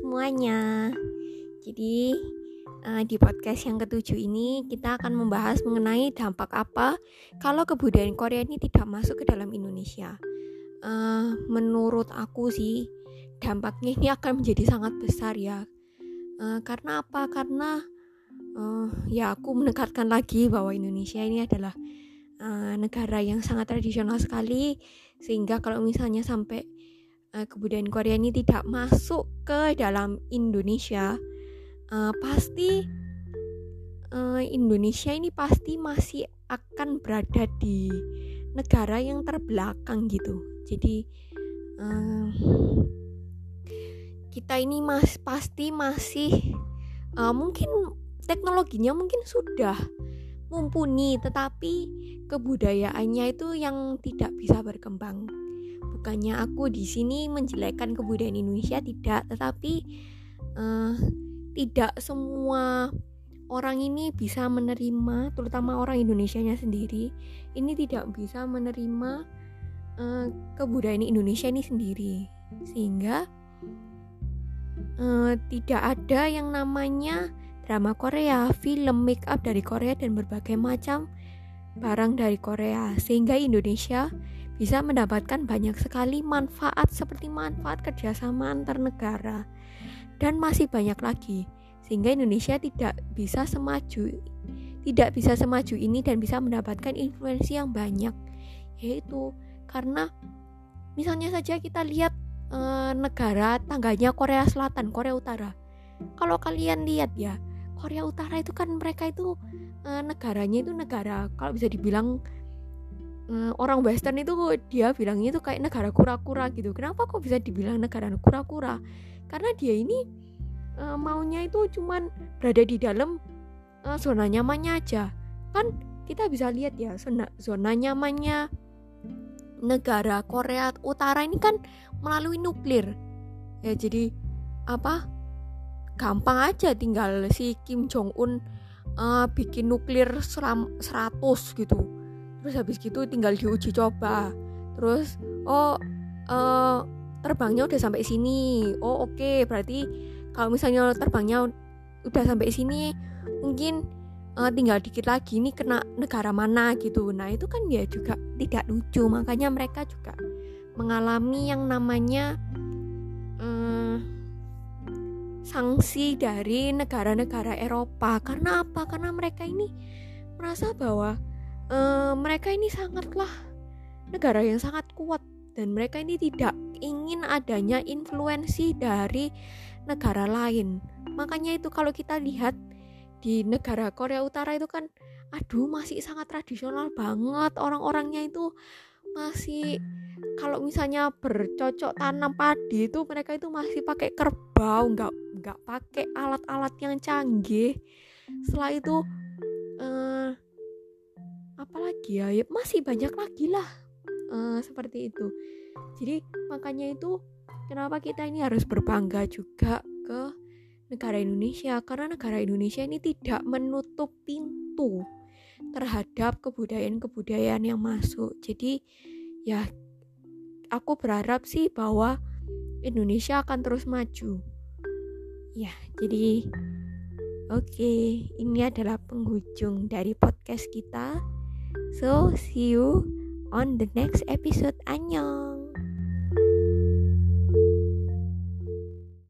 semuanya. Jadi uh, di podcast yang ketujuh ini kita akan membahas mengenai dampak apa kalau kebudayaan Korea ini tidak masuk ke dalam Indonesia. Uh, menurut aku sih dampaknya ini akan menjadi sangat besar ya. Uh, karena apa? Karena uh, ya aku menekankan lagi bahwa Indonesia ini adalah uh, negara yang sangat tradisional sekali sehingga kalau misalnya sampai uh, kebudayaan Korea ini tidak masuk ke dalam Indonesia, uh, pasti uh, Indonesia ini pasti masih akan berada di negara yang terbelakang gitu. Jadi uh, kita ini mas pasti masih uh, mungkin teknologinya mungkin sudah mumpuni, tetapi kebudayaannya itu yang tidak bisa berkembang bukannya aku di sini menjelekkan kebudayaan Indonesia tidak. Tetapi uh, tidak semua orang ini bisa menerima terutama orang Indonesia-nya sendiri ini tidak bisa menerima uh, kebudayaan Indonesia ini sendiri. Sehingga uh, tidak ada yang namanya drama Korea, film make up dari Korea dan berbagai macam barang dari Korea. Sehingga Indonesia bisa mendapatkan banyak sekali manfaat seperti manfaat kerjasama antar negara. Dan masih banyak lagi sehingga Indonesia tidak bisa semaju tidak bisa semaju ini dan bisa mendapatkan influensi yang banyak. Yaitu karena misalnya saja kita lihat e, negara tangganya Korea Selatan Korea Utara. Kalau kalian lihat ya Korea Utara itu kan mereka itu e, negaranya itu negara kalau bisa dibilang uh, orang western itu dia bilangnya itu kayak negara kura-kura gitu. Kenapa kok bisa dibilang negara kura-kura? Karena dia ini uh, maunya itu cuman berada di dalam uh, zona nyamannya aja. Kan kita bisa lihat ya zona zona nyamannya negara Korea Utara ini kan melalui nuklir. Ya jadi apa? Gampang aja tinggal si Kim Jong Un uh, bikin nuklir seram 100 gitu terus habis gitu tinggal diuji coba. Terus oh uh, terbangnya udah sampai sini. Oh oke okay. berarti kalau misalnya terbangnya udah sampai sini mungkin uh, tinggal dikit lagi nih kena negara mana gitu. Nah itu kan ya juga tidak lucu. Makanya mereka juga mengalami yang namanya uh, sanksi dari negara-negara Eropa. Karena apa? Karena mereka ini merasa bahwa uh, mereka ini sangatlah negara yang sangat kuat dan mereka ini tidak ingin adanya influensi dari negara lain. Makanya itu kalau kita lihat di negara Korea Utara itu kan aduh masih sangat tradisional banget orang-orangnya itu masih kalau misalnya bercocok tanam padi itu mereka itu masih pakai kerbau nggak nggak pakai alat-alat yang canggih setelah itu ya masih banyak lagi lah. Uh, seperti itu. Jadi makanya itu kenapa kita ini harus berbangga juga ke negara Indonesia. Karena negara Indonesia ini tidak menutup pintu terhadap kebudayaan-kebudayaan yang masuk. Jadi ya aku berharap sih bahwa Indonesia akan terus maju. Ya jadi oke. Ini adalah penghujung dari podcast kita So, see you on the next episode. Annyeong!